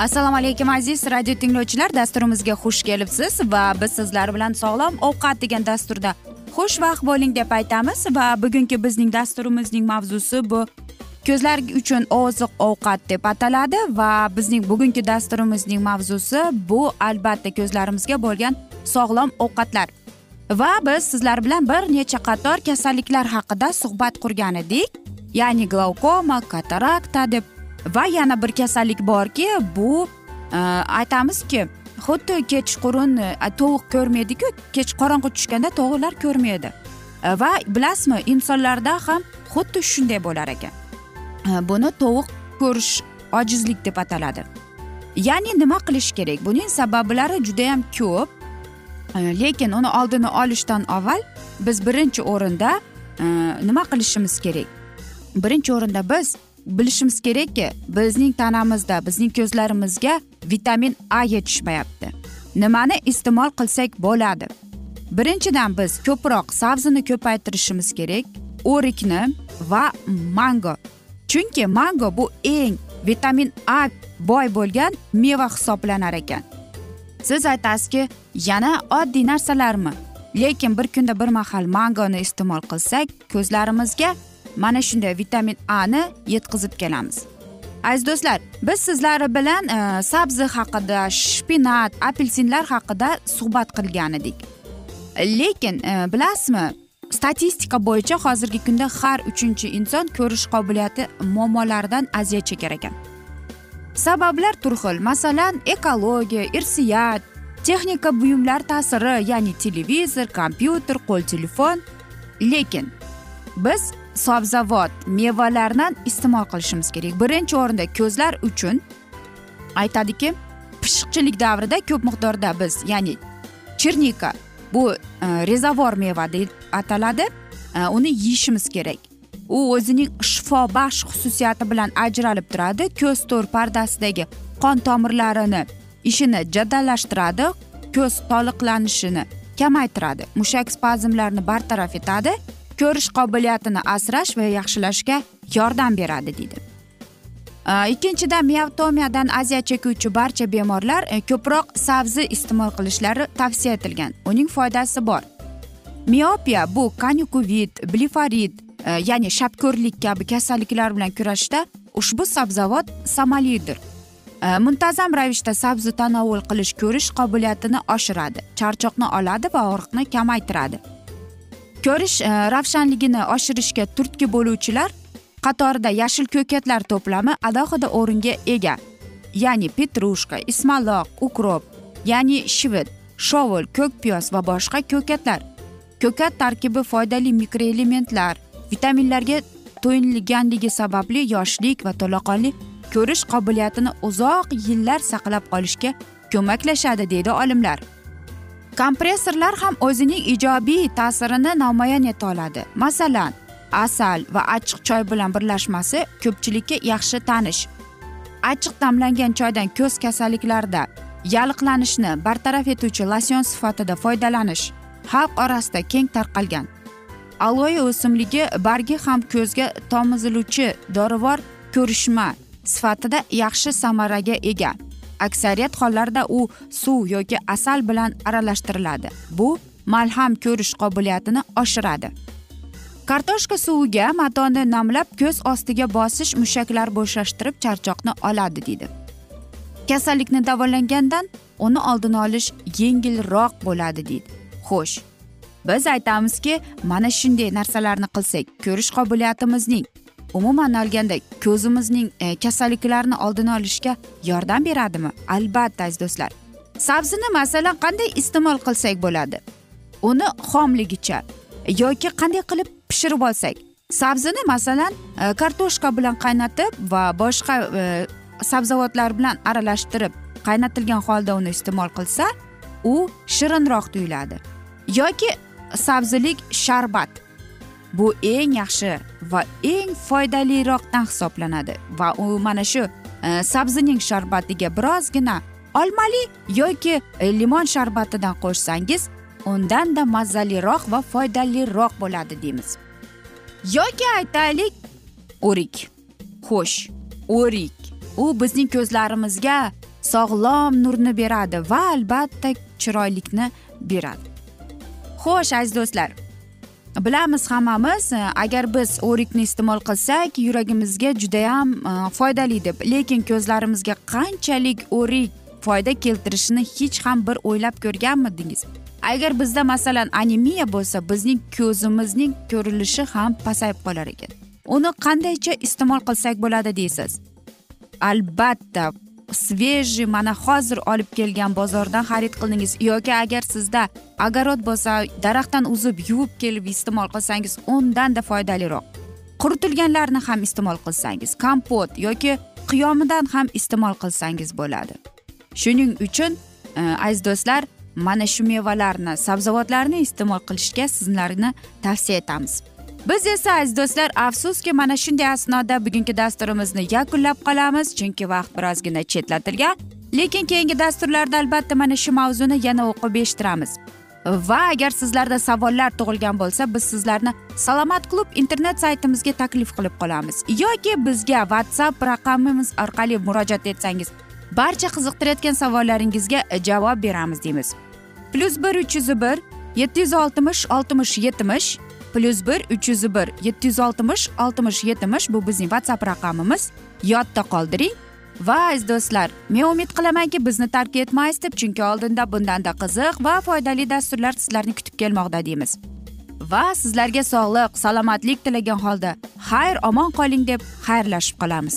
assalomu alaykum aziz radio tinglovchilar. Dasturimizga xush kelibsiz va biz sizlar bilan sog'lom ovqat degan dasturda xushvaqt bo'ling deb aytamiz va bugungi bizning dasturimizning mavzusi bu. Ko'zlar uchun oziq ovqat deb ataladi va bizning bugungi dasturimizning mavzusi bu albatta ko'zlarimizga bo'lgan sog'lom ovqatlar. Va biz sizlar bilan bir necha qator kasalliklar haqida suhbat qurgan edik. Ya'ni glaukoma katarakta deb va yana bir kasallik borki bu e, aytamizki xuddi kechqurun e, tovuq ko'rmaydiku kech qorong'i tushganda tovuqlar ko'rmaydi. E, va bilasizmi insonlarda ham xuddi shunday bo'lar ekan. Buni tovuq ko'rish ojizlik deb ataladi. Ya'ni nima qilish kerak? Buning sabablari judayam ko'p. Lekin uni oldini olishdan avval biz birinchi o'rinda nima qilishimiz kerak? Birinchi o'rinda biz bilishimiz kerakki bizning tanamizda bizning ko'zlarimizga vitamin a yetishmayapti. Nimani iste'mol qilsak bo'ladi? Birinchidan biz ko'proq sabzini ko'paytirishimiz kerak o'rikni va mango. Chunki mango bu eng vitamin a boy bo'lgan meva hisoblanar ekan. Siz aytasizki yana oddiy narsalarmi? Lekin bir kunda bir mahal mangoni iste'mol qilsak ko'zlarimizga mana shunday vitamin a ni yetkazib kelamiz. Aziz do'stlar biz sizlar bilan e, sabzi haqida shpinat apelsinlar haqida suhbat qilgan edik. Lekin e, bilasizmi statistika bo'yicha hozirgi kunda har uchinchi inson ko'rish qobiliyati muammolaridan aziyat chekar ekan. Sabablar turxil masalan ekologiya irsiyat texnika buyumlar ta'siri ya'ni televizor kompyuter qo'l telefon. Lekin biz sabzavot mevalardan iste'mol qilishimiz kerak. Birinchi o'rinda ko'zlar uchun aytadiki pishiqchilik davrida ko'p miqdorda biz ya'ni chernika bu e, rezavor meva deb ataladi. E, uni yeyishimiz kerak. U o'zining shifobaxsh xususiyati bilan ajralib turadi. Ko'z to'r pardasidagi qon tomirlarini ishini jadallashtiradi. Ko'z toliqlanishini kamaytiradi. Mushak spazmlarini bartaraf etadi. Ko'rish qobiliyatini asrash va yaxshilashga yordam beradi deydi ikkinchidan miavtomiyadan aziyat chekuvchi barcha bemorlar e, ko'proq sabzi iste'mol qilishlari tavsiya etilgan. Uning foydasi bor. Miopiya bu kanyukuvit blifarit e, ya'ni shapko'rlik kabi kasalliklar bilan kurashishda ushbu sabzavot samaralidir e, muntazam ravishda sabzi tanovul qilish ko'rish qobiliyatini oshiradi charchoqni oladi va og'riqni kamaytiradi. Ko'rish e, ravshanligini oshirishga turtki bo'luvchilar qatorida yashil ko'katlar to'plami alohida o'ringa ega. Ya'ni petrushka ismaloq ukrop ya'ni shivit shovul ko'k piyoz va boshqa ko'katlar. Ko'kat tarkibi foydali mikroelementlar vitaminlarga to'yinganligi sababli yoshlik va to'laqonli ko'rish qobiliyatini uzoq yillar saqlab qolishga ko'maklashadi deydi olimlar. Kompressorlar ham o'zining ijobiy ta'sirini namoyon eta oladi. Masalan asal va achchiq choy bilan birlashmasi ko'pchilikka yaxshi tanish. Achchiq damlangan choydan ko'z kasalliklarida yalliqlanishni bartaraf etuvchi losyon sifatida foydalanish xalq orasida keng tarqalgan. Aloe o'simligi bargi ham ko'zga tomiziluvchi dorivor ko'rishma sifatida yaxshi samaraga ega. Aksariyat hollarda u suv yoki asal bilan aralashtiriladi. Bu malham ko'rish qobiliyatini oshiradi. Kartoshka suviga matoni namlab ko'z ostiga bosish mushaklar bo'shashtirib charchoqni oladi deydi. Kasallikni davolangandan uni oldini olish yengilroq bo'ladi deydi. Xo'sh biz aytamizki mana shunday narsalarni qilsak ko'rish qobiliyatimizning umuman olganda ko'zimizning e, kasalliklarni oldini olishga yordam beradimi? Albatta aziz do'stlar. Sabzini masalan qanday iste'mol qilsak bo'ladi? Uni xomligicha yoki qanday qilib pishirib olsak? Sabzini masalan e, kartoshka bilan qaynatib va boshqa e, sabzavotlar bilan aralashtirib qaynatilgan holda uni iste'mol qilsa u shirinroq tuyuladi. Yoki sabzilik sharbat. Bu eng yaxshi va eng foydaliroqdan hisoblanadi. Va u mana shu e, sabzining sharbatiga birozgina olmali yoki e, limon sharbatidan qo'shsangiz undanda mazaliroq va foydaliroq bo'ladi deymiz. Yoki aytaylik o'rik xo'sh o'rik. U bizning ko'zlarimizga sog'lom nurni beradi va albatta chiroylikni beradi. Xo'sh aziz do'stlar bilamiz hammamiz e, agar biz o'rikni iste'mol qilsak yuragimizga judayam e, foydali deb. Lekin ko'zlarimizga qanchalik o'rik foyda keltirishini hech ham bir o'ylab ko'rganmidingiz? Agar bizda masalan anemiya bo'lsa bizning ko'zimizning ko'rilishi ham pasayib qolar ekan. Uni qandaycha iste'mol qilsak bo'ladi deysiz? Albatta svejiy mana hozir olib kelgan bozordan xarid qildingiz yoki agar sizda огород bo'lsa daraxtdan uzib yuvib kelib iste'mol qilsangiz undanda foydaliroq quritilganlarni ham iste'mol qilsangiz kompot yoki qiyomidan ham iste'mol qilsangiz bo'ladi shuning uchun aziz do'stlar mana shu mevalarni sabzavotlarni iste'mol qilishga sizlarni tavsiya etamiz biz esa aziz do'stlar afsuski mana shunday asnoda bugungi dasturimizni yakunlab qolamiz chunki vaqt birozgina chetlatilgan. Lekin keyingi dasturlarda albatta mana shu mavzuni yana o'qib eshittiramiz. Va agar sizlarda savollar tug'ilgan bo'lsa biz sizlarni salomat klub internet saytimizga taklif qilib qolamiz. Yoki bizga whatsapp raqamimiz orqali murojaat etsangiz barcha qiziqtirayotgan savollaringizga javob beramiz deymiz. Plyus bir uch yuz bir yetti yuz oltmish oltmish yetmish plyus bir uch yuz bir yetti yuz oltmish oltmish yetmish bu bizning whatsapp raqamimiz yodda qoldiring va aziz do'stlar men umid qilamanki bizni tark etmaysiz deb chunki oldinda bundanda qiziq va foydali dasturlar sizlarni kutib kelmoqda deymiz va sizlarga sog'lik salomatlik tilagan holda xayr omon qoling deb xayrlashib qolamiz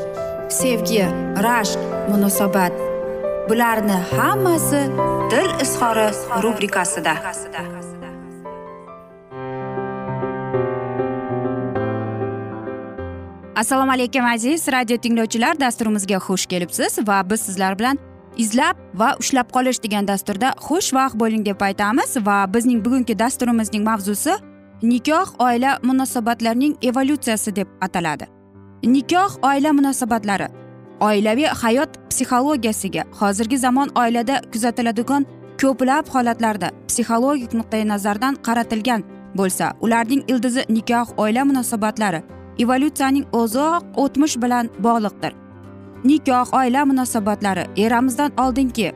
sevgi rashq munosabat. Bularni hammasi dil izhori rubrikasida. Assalomu alaykum aziz radio tinglovchilar. Dasturimizga xush kelibsiz va biz sizlar bilan izlab va ushlab qolish degan dasturda xushvaqt bo'ling deb aytamiz va bizning bugungi dasturimizning mavzusi nikoh oila munosabatlarining evolyutsiyasi deb ataladi. Nikoh oila munosabatlari. Oilaviy hayot psixologiyasiga hozirgi zamon oilada kuzatiladigan ko'plab holatlarda psixologik nuqtai nazardan qaratilgan bo'lsa ularning ildizi nikoh oila munosabatlari evolyutsiyaning uzoq o'tmish bilan bog'liqdir. Nikoh oila munosabatlari eramizdan oldingi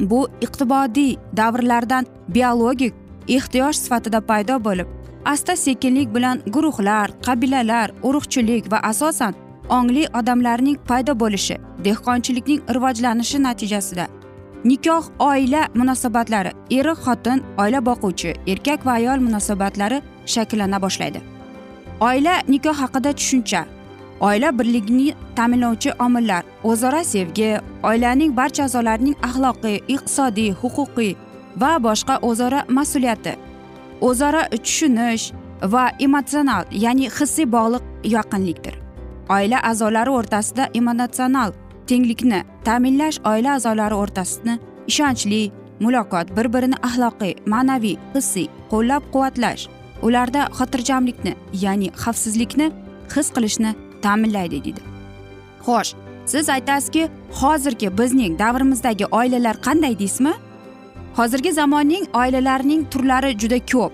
bu iqtibodiy davrlardan biologik ehtiyoj sifatida paydo bo'lib asta sekinlik bilan guruhlar qabilalar urug'chilik va asosan ongli odamlarning paydo bo'lishi dehqonchilikning rivojlanishi natijasida. Nikoh oila munosabatlari er xotin oila boquvchi erkak va ayol munosabatlari shakllana boshlaydi. Oila nikoh haqida tushuncha oila birligini ta'minlovchi omillar o'zaro sevgi oilaning barcha a'zolarining axloqiy iqtisodiy huquqiy va boshqa o'zaro mas'uliyati o'zaro tushunish va emotsional ya'ni hissiy bog'liq yaqinlikdir oila a'zolari o'rtasida emotsional tenglikni ta'minlash oila a'zolari o'rtasida ishonchli muloqot bir birini axloqiy ma'naviy hissiy qo'llab quvvatlash ularda xotirjamlikni ya'ni xavfsizlikni his qilishni ta'minlaydi deydi. Xo'sh siz aytasizki hozirgi bizning davrimizdagi oilalar qanday deysizmi? Hozirgi zamonning oilalarining turlari juda ko'p.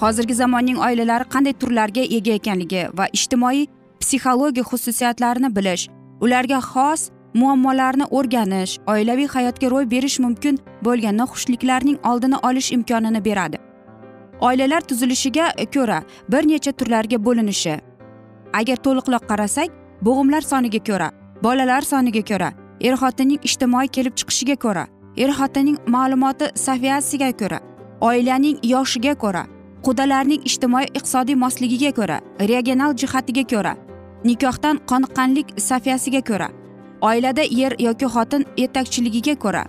Hozirgi zamonning oilalari qanday turlarga ega ekanligi va ijtimoiy psixologiya xususiyatlarini bilish ularga xos muammolarni o'rganish oilaviy hayotga ro'y berish mumkin bo'lgan noxushliklarning oldini olish imkonini beradi. Oilalar tuzilishiga ko'ra bir necha turlarga bo'linishi agar to'liqroq qarasak bo'g'imlar soniga ko'ra bolalar soniga ko'ra er xotinning ijtimoiy kelib chiqishiga ko'ra er xotinning ma'lumoti saviyasiga ko'ra oilaning yoshiga ko'ra qudalarning ijtimoiy iqtisodiy mosligiga ko'ra regional jihatiga ko'ra nikohdan qoniqqanlik safiyasiga ko'ra oilada er yoki xotin yetakchiligiga ko'ra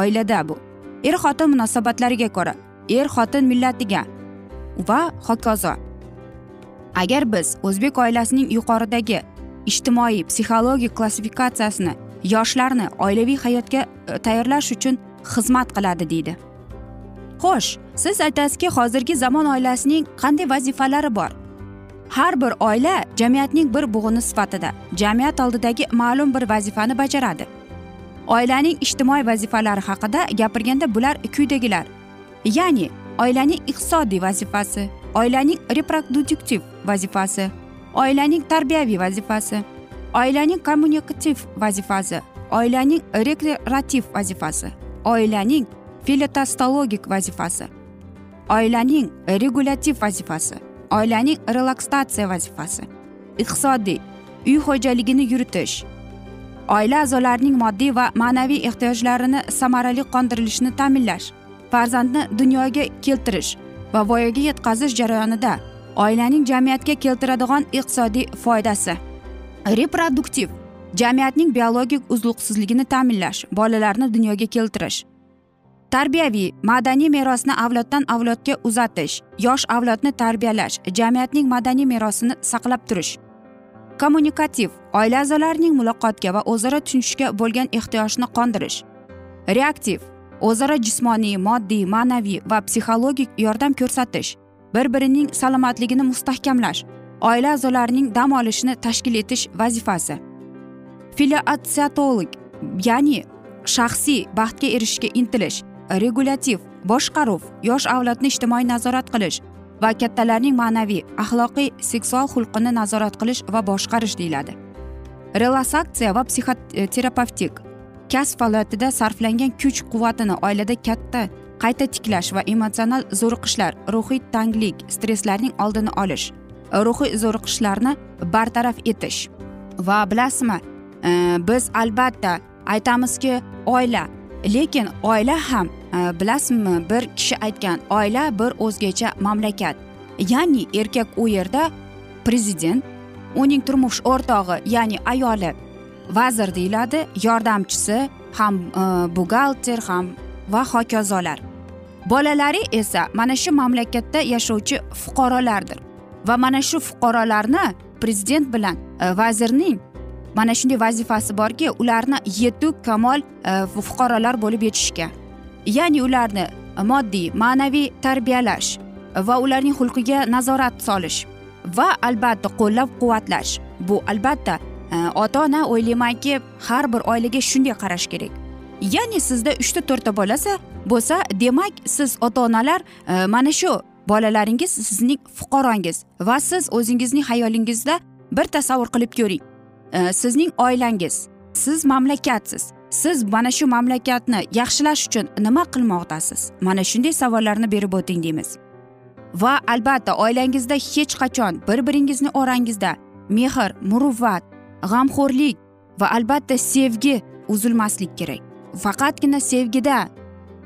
oilada bu er xotin munosabatlariga ko'ra er xotin millatiga va hokazo. Agar biz o'zbek oilasining yuqoridagi ijtimoiy psixologik klassifikatsiyasini yoshlarni oilaviy hayotga e, tayyorlash uchun xizmat qiladi deydi. Xo'sh siz aytasizki hozirgi zamon oilasining qanday vazifalari bor? Har bir oila jamiyatning bir bug'uni sifatida jamiyat oldidagi ma'lum bir vazifani bajaradi. Oilaning ijtimoiy vazifalari haqida gapirganda bular quyidagilar ya'ni oilaning iqtisodiy vazifasi oilaning reproduktiv vazifasi oilaning tarbiyaviy vazifasi. Oilaning kommunikativ vazifasi oilaning rekreativ vazifasi oilaning filetostologik vazifasi oilaning regulyativ vazifasi oilaning relaksatsiya vazifasi iqtisodiy uy xo'jaligini yuritish oila a'zolarining moddiy va ma'naviy ehtiyojlarini samarali qondirilishini ta'minlash farzandni dunyoga keltirish va voyaga yetkazish jarayonida oilaning jamiyatga keltiradigan iqtisodiy foydasi. Reproduktiv. Jamiyatning biologik uzluqsizligini ta'minlash bolalarni dunyoga keltirish. Tarbiyaviy madaniy merosni avloddan avlodga uzatish yosh avlodni tarbiyalash jamiyatning madaniy merosini saqlab turish. Kommunikativ oila a'zolarining muloqotga va o'zaro tushunishga bo'lgan ehtiyojni qondirish. Reaktiv o'zaro jismoniy moddiy ma'naviy va psixologik yordam ko'rsatish. Bir birining salomatligini mustahkamlash. Oila a'zolarining dam olishini tashkil etish vazifasi. Filiatsiatolog ya'ni shaxsiy baxtga erishishga intilish regulyativ boshqaruv yosh avlodni ijtimoiy nazorat qilish va kattalarning ma'naviy axloqiy seksual xulqini nazorat qilish va boshqarish deyiladi. Relaksatsiya va psixoterapevtik kasb faoliyatida sarflangan kuch quvvatini oilada katta qayta tiklash va emotsional zo'riqishlar ruhiy tanglik stresslarning oldini olish. Ruhiy zo'riqishlarni bartaraf etish. Va bilasizmi e, biz albatta aytamizki oila lekin oila ham e, bilasizmi bir kishi aytgan oila bir o'zgacha mamlakat. Ya'ni erkak u yerda prezident uning turmush o'rtog'i ya'ni ayoli vazir deyiladi yordamchisi ham e, buxgalter ham va hokazolar. Bolalari esa mana shu mamlakatda yashovchi fuqarolardir. Va mana shu fuqarolarni prezident bilan e, vazirning mana shunday vazifasi borki ularni yetuk kamol e, fuqarolar bo'lib yetishga. Ya'ni ularni moddiy ma'naviy tarbiyalash va ularning xulqiga nazorat solish va albatta qo'llab quvvatlash bu albatta e, ota ona o'ylaymanki har bir oilaga shunday qarash kerak. Ya'ni sizda uchta to'rtta bolasi bo'lsa demak siz ota onalar e, mana shu bolalaringiz sizning fuqarongiz va siz o'zingizning hayolingizda bir tasavvur qilib ko'ring. Sizning oilangiz siz mamlakatsiz. Siz mana shu mamlakatni yaxshilash uchun nima qilmoqdasiz? Mana shunday savollarni berib o'ting deymiz. Va albatta oilangizda hech qachon bir biringizni orangizda mehr muruvvat g'amxo'rlik va albatta sevgi uzilmaslik kerak. Faqatgina sevgida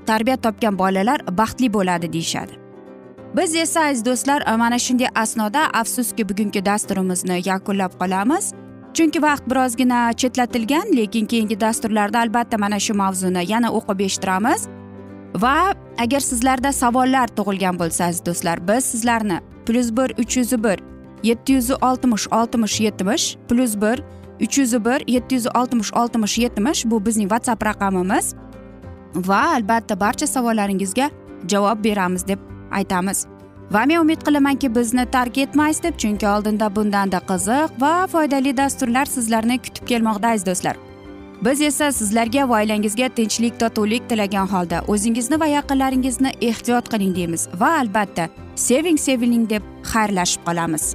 tarbiya topgan bolalar baxtli bo'ladi deyishadi. Biz esa aziz do'stlar mana shunday asnoda afsuski bugungi dasturimizni yakunlab qolamiz. Chunki vaqt birozgina chetlatilgan lekin keyingi dasturlarda albatta mana shu mavzuni yana o'qib eshittiramiz. Va agar sizlarda savollar tug'ilgan bo'lsa aziz do'stlar biz sizlarni plyus bir uch yuz bir yetti yuz oltmish oltmish yetmish plyus bir uch yuz bir yetti yuz oltmish oltmish yetmish bu bizning whatsapp raqamimiz. Va albatta barcha savollaringizga javob beramiz deb aytamiz. Va men umid qilamanki bizni tark etmaysiz deb chunki oldinda bundanda qiziq va foydali dasturlar sizlarni kutib kelmoqda aziz do'stlar. Biz esa sizlarga va oilangizga tinchlik totuvlik tilagan holda o'zingizni va yaqinlaringizni ehtiyot qiling deymiz va albatta seving seviling deb xayrlashib qolamiz.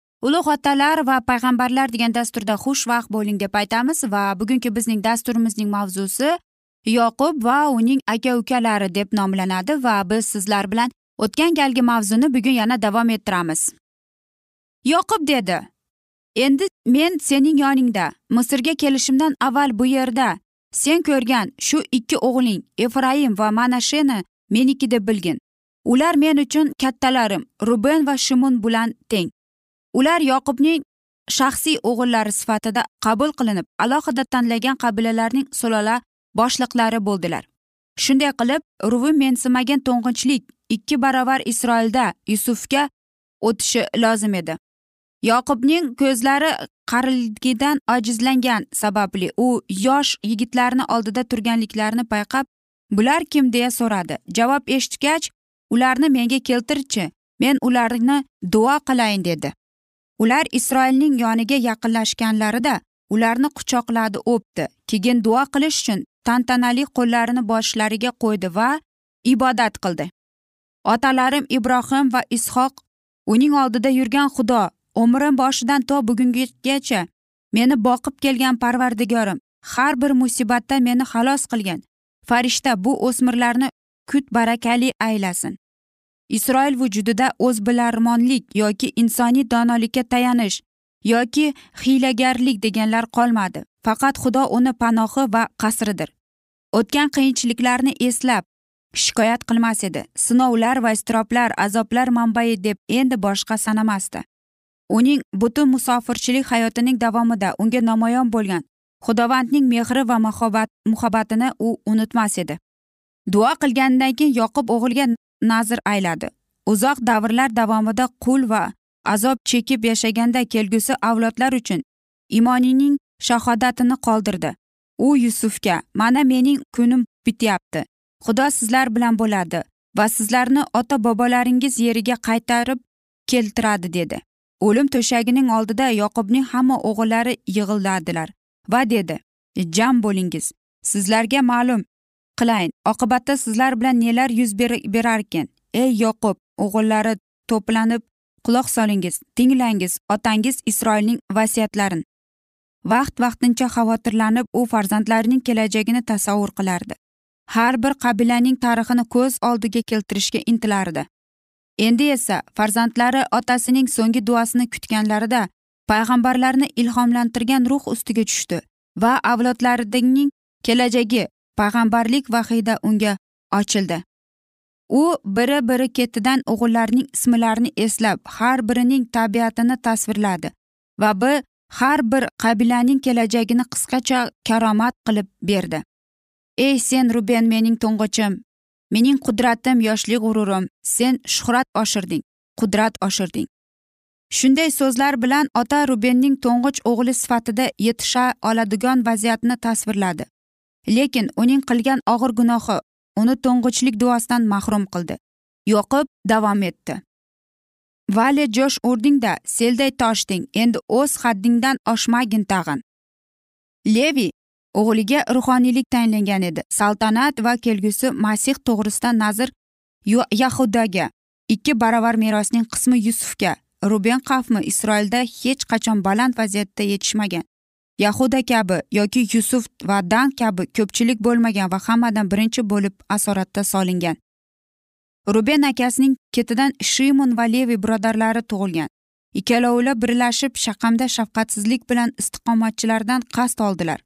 ulug' otalar va payg'ambarlar degan dasturda xushvaqt bo'ling deb aytamiz va bugungi bizning dasturimizning mavzusi yoqub va uning aka ukalari deb nomlanadi va biz sizlar bilan o'tgan galgi mavzuni bugun yana davom ettiramiz. Yoqub dedi endi men sening yoningda misrga kelishimdan avval bu yerda. Sen ko'rgan shu ikki o'g'ling efraim va manasheni meniki deb bilgin. Ular men uchun kattalarim ruben va shimun bilan teng. Ular yoqubning shaxsiy o'g'illari sifatida qabul qilinib alohida tanlagan qabilalarning sulola boshliqlari bo'ldilar. Shunday qilib ruvim mensimagan to'ng'ichlik ikki barobar isroilda yusufga o'tishi lozim edi. Yoqubning ko'zlari qarilgidan ojizlangan sababli u yosh yigitlarni oldida turganliklarini payqab bular kim? deya so'radi. Javob eshitgach ularni menga keltirchi men ularni duo qilayin dedi. Ular isroilning yoniga yaqinlashganlarida ularni quchoqladi o'pdi. Keyin duo qilish uchun tantanali qo'llarini boshlariga qo'ydi va ibodat qildi. Otalarim ibrohim va ishoq uning oldida yurgan xudo umrim boshidan to bugungacha meni boqib kelgan parvardigorim har bir musibatdan meni xalos qilgan farishta bu o'smirlarni kut barakali aylasin. Isroil vujudida o'zbilarmonlik yoki insoniy donolikka tayanish yoki hiylagarlik deganlar qolmadi. Faqat xudo uni panohi va qasridir. O'tgan qiyinchiliklarni eslab shikoyat qilmas edi. Sinovlar va iztiroblar azoblar manbai deb endi boshqa sanamasdi. Uning butun musofirchilik hayotining davomida unga namoyon bo'lgan xudovandning mehri va muhabbat muhabbatini u unutmas edi. Duo qilganidan keyin yoqub o'g'ilga nazr ayladi. Uzoq davrlar davomida qul va azob chekib yashaganda kelgusi avlodlar uchun imonining shahodatini qoldirdi. U yusufga mana mening kunim bityapti. Xudo sizlar bilan bo'ladi va sizlarni ota bobolaringiz yeriga qaytarib keltiradi dedi. O'lim to'shagining oldida yoqubning hamma o'g'illari yig'iladilar va dedi jam bo'lingiz. Sizlarga ma'lum qilayin oqibatda sizlar bilan nelar yuz berarkin? Ey yoqub o'g'illari to'planib quloq solingiz tinglangiz otangiz isroilning vasiyatlarin vaqt vaqtincha xavotirlanib u farzandlarining kelajagini tasavvur qilardi. Har bir qabilaning tarixini ko'z oldiga keltirishga intilardi. Endi esa farzandlari otasining so'nggi duosini kutganlarida payg'ambarlarni ilhomlantirgan ruh ustiga tushdi va avlodlarining kelajagi payg'ambarlik vahiyda unga ochildi. U biri biri ketidan o'g'illarining ismlarini eslab har birining tabiatini tasvirladi va b har bir qabilaning kelajagini qisqacha karomat qilib berdi. Ey sen ruben mening to'ng'ichim mening qudratim yoshlik g'ururim sen shuhrat oshirding qudrat oshirding. Shunday so'zlar bilan ota rubenning to'ng'ich o'g'li sifatida yetisha oladigan vaziyatni tasvirladi. Lekin uning qilgan og'ir gunohi uni to'ng'ichlik duosidan mahrum qildi. Yoqib davom etdi. Vale jo'sh urdingda selday toshding. Endi o'z haddingdan oshmagin tag'in. Levi o'g'liga ruhoniylik tayinlangan edi. Saltanat va kelgusi masih to'g'risida nazr yahudaga ikki baravar merosning qismi yusufga ruben qavmi isroilda hech qachon baland vaziyatda yetishmagan. Yahuda kabi yoki yusuf va dan kabi ko'pchilik bo'lmagan va hammadan birinchi bo'lib asoratda solingan. Ruben akasining ketidan shimon va levi birodarlari tug'ilgan. Ikkalovilar birlashib shaqamda shafqatsizlik bilan istiqomatchilardan qasd oldilar.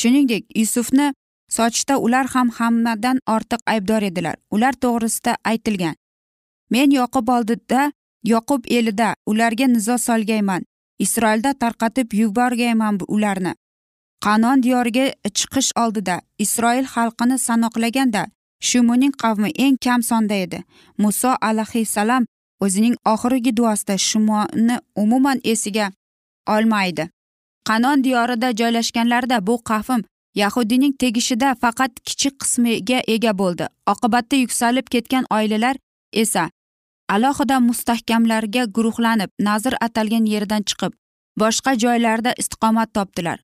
Shuningdek yusufni sotishda ular ham hammadan ortiq aybdor edilar. Ular to'g'risida aytilgan. Men yoqub oldida yoqub elida ularga nizo solgayman. Isroilda tarqatib yuborgayman ularni. Qanon diyoriga chiqish oldida isroil xalqini sanoqlaganda shumuning qavmi eng kam sonda edi. Muso alayhissalom o'zining oxirgi duosida shumoni umuman esiga olmaydi. Qanon diyorida joylashganlarida bu qavm yahudiyning tegishida faqat kichik qismiga ega bo'ldi. Oqibatda yuksalib ketgan oilalar esa alohida mustahkamlarga guruhlanib nazr atalgan yeridan chiqib boshqa joylarda istiqomat topdilar.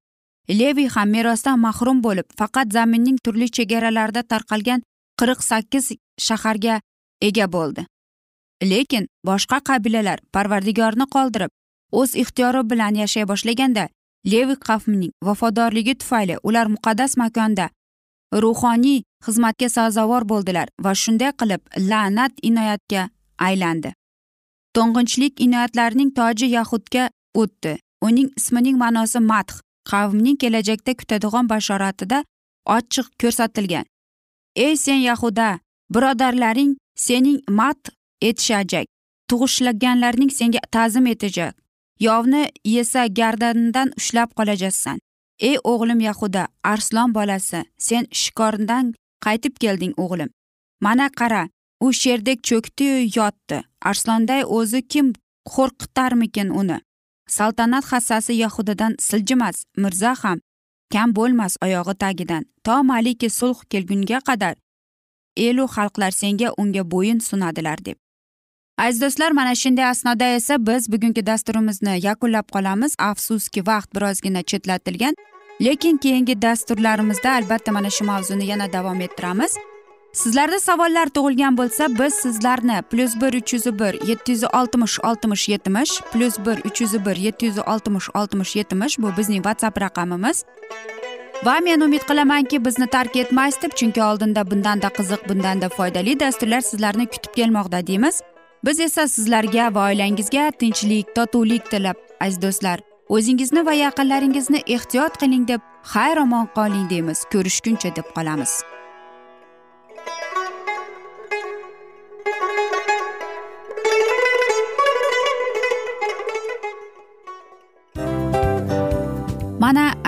Levi ham merosdan mahrum bo'lib faqat zaminning turli chegaralarida tarqalgan qirq sakkiz shaharga ega bo'ldi. Lekin boshqa qabilalar parvardigorni qoldirib o'z ixtiyori bilan yashay boshlaganda levi qavmining vafodorligi tufayli ular muqaddas makonda ruhoniy xizmatga sazovor bo'ldilar va shunday qilib la'nat inoyatga aylandi. To'ng'inchlik inoyatlarning toji yahudga o'tdi. Uning ismining ma'nosi madh qavmning kelajakda kutadigan bashoratida ochiq ko'rsatilgan. Ey sen yahuda birodarlaring sening mat etishajak tug'ishlaganlarning senga ta'zim etajak yovni yesa gardanidan ushlab qolajasan ey o'g'lim yahuda arslon bolasi sen shikordan qaytib kelding o'g'lim. Mana qara u sherdek cho'kdiyu yotdi. Arslonday o'zi kim qo'rqitarmikin uni? Saltanat hassasi yahudadan siljimas mirza ham kam bo'lmas oyog'i tagidan. To maliki sulh kelgunga qadar elu xalqlar senga unga bo'yin sunadilar deb. Aziz do'stlar mana shunday asnoda esa biz bugungi dasturimizni yakunlab qolamiz. Afsuski vaqt birozgina chetlatilgan lekin keyingi dasturlarimizda albatta mana shu mavzuni yana davom ettiramiz. Sizlarda savollar tug'ilgan bo'lsa biz sizlarni plyus bir uch yuz bir yetti yuz oltmish oltmish yetmish plyus bir uch yuz bir yetti yuz oltmish oltmish yetmish bu bizning whatsapp raqamimiz. Va men umid qilamanki bizni tark etmaysiz deb chunki oldinda bundanda qiziq bundanda foydali dasturlar sizlarni kutib kelmoqda deymiz. Biz esa sizlarga va oilangizga tinchlik totuvlik tilab aziz do'stlar o'zingizni va yaqinlaringizni ehtiyot qiling deb xayr omon qoling deymiz. Ko'rishguncha deb qolamiz.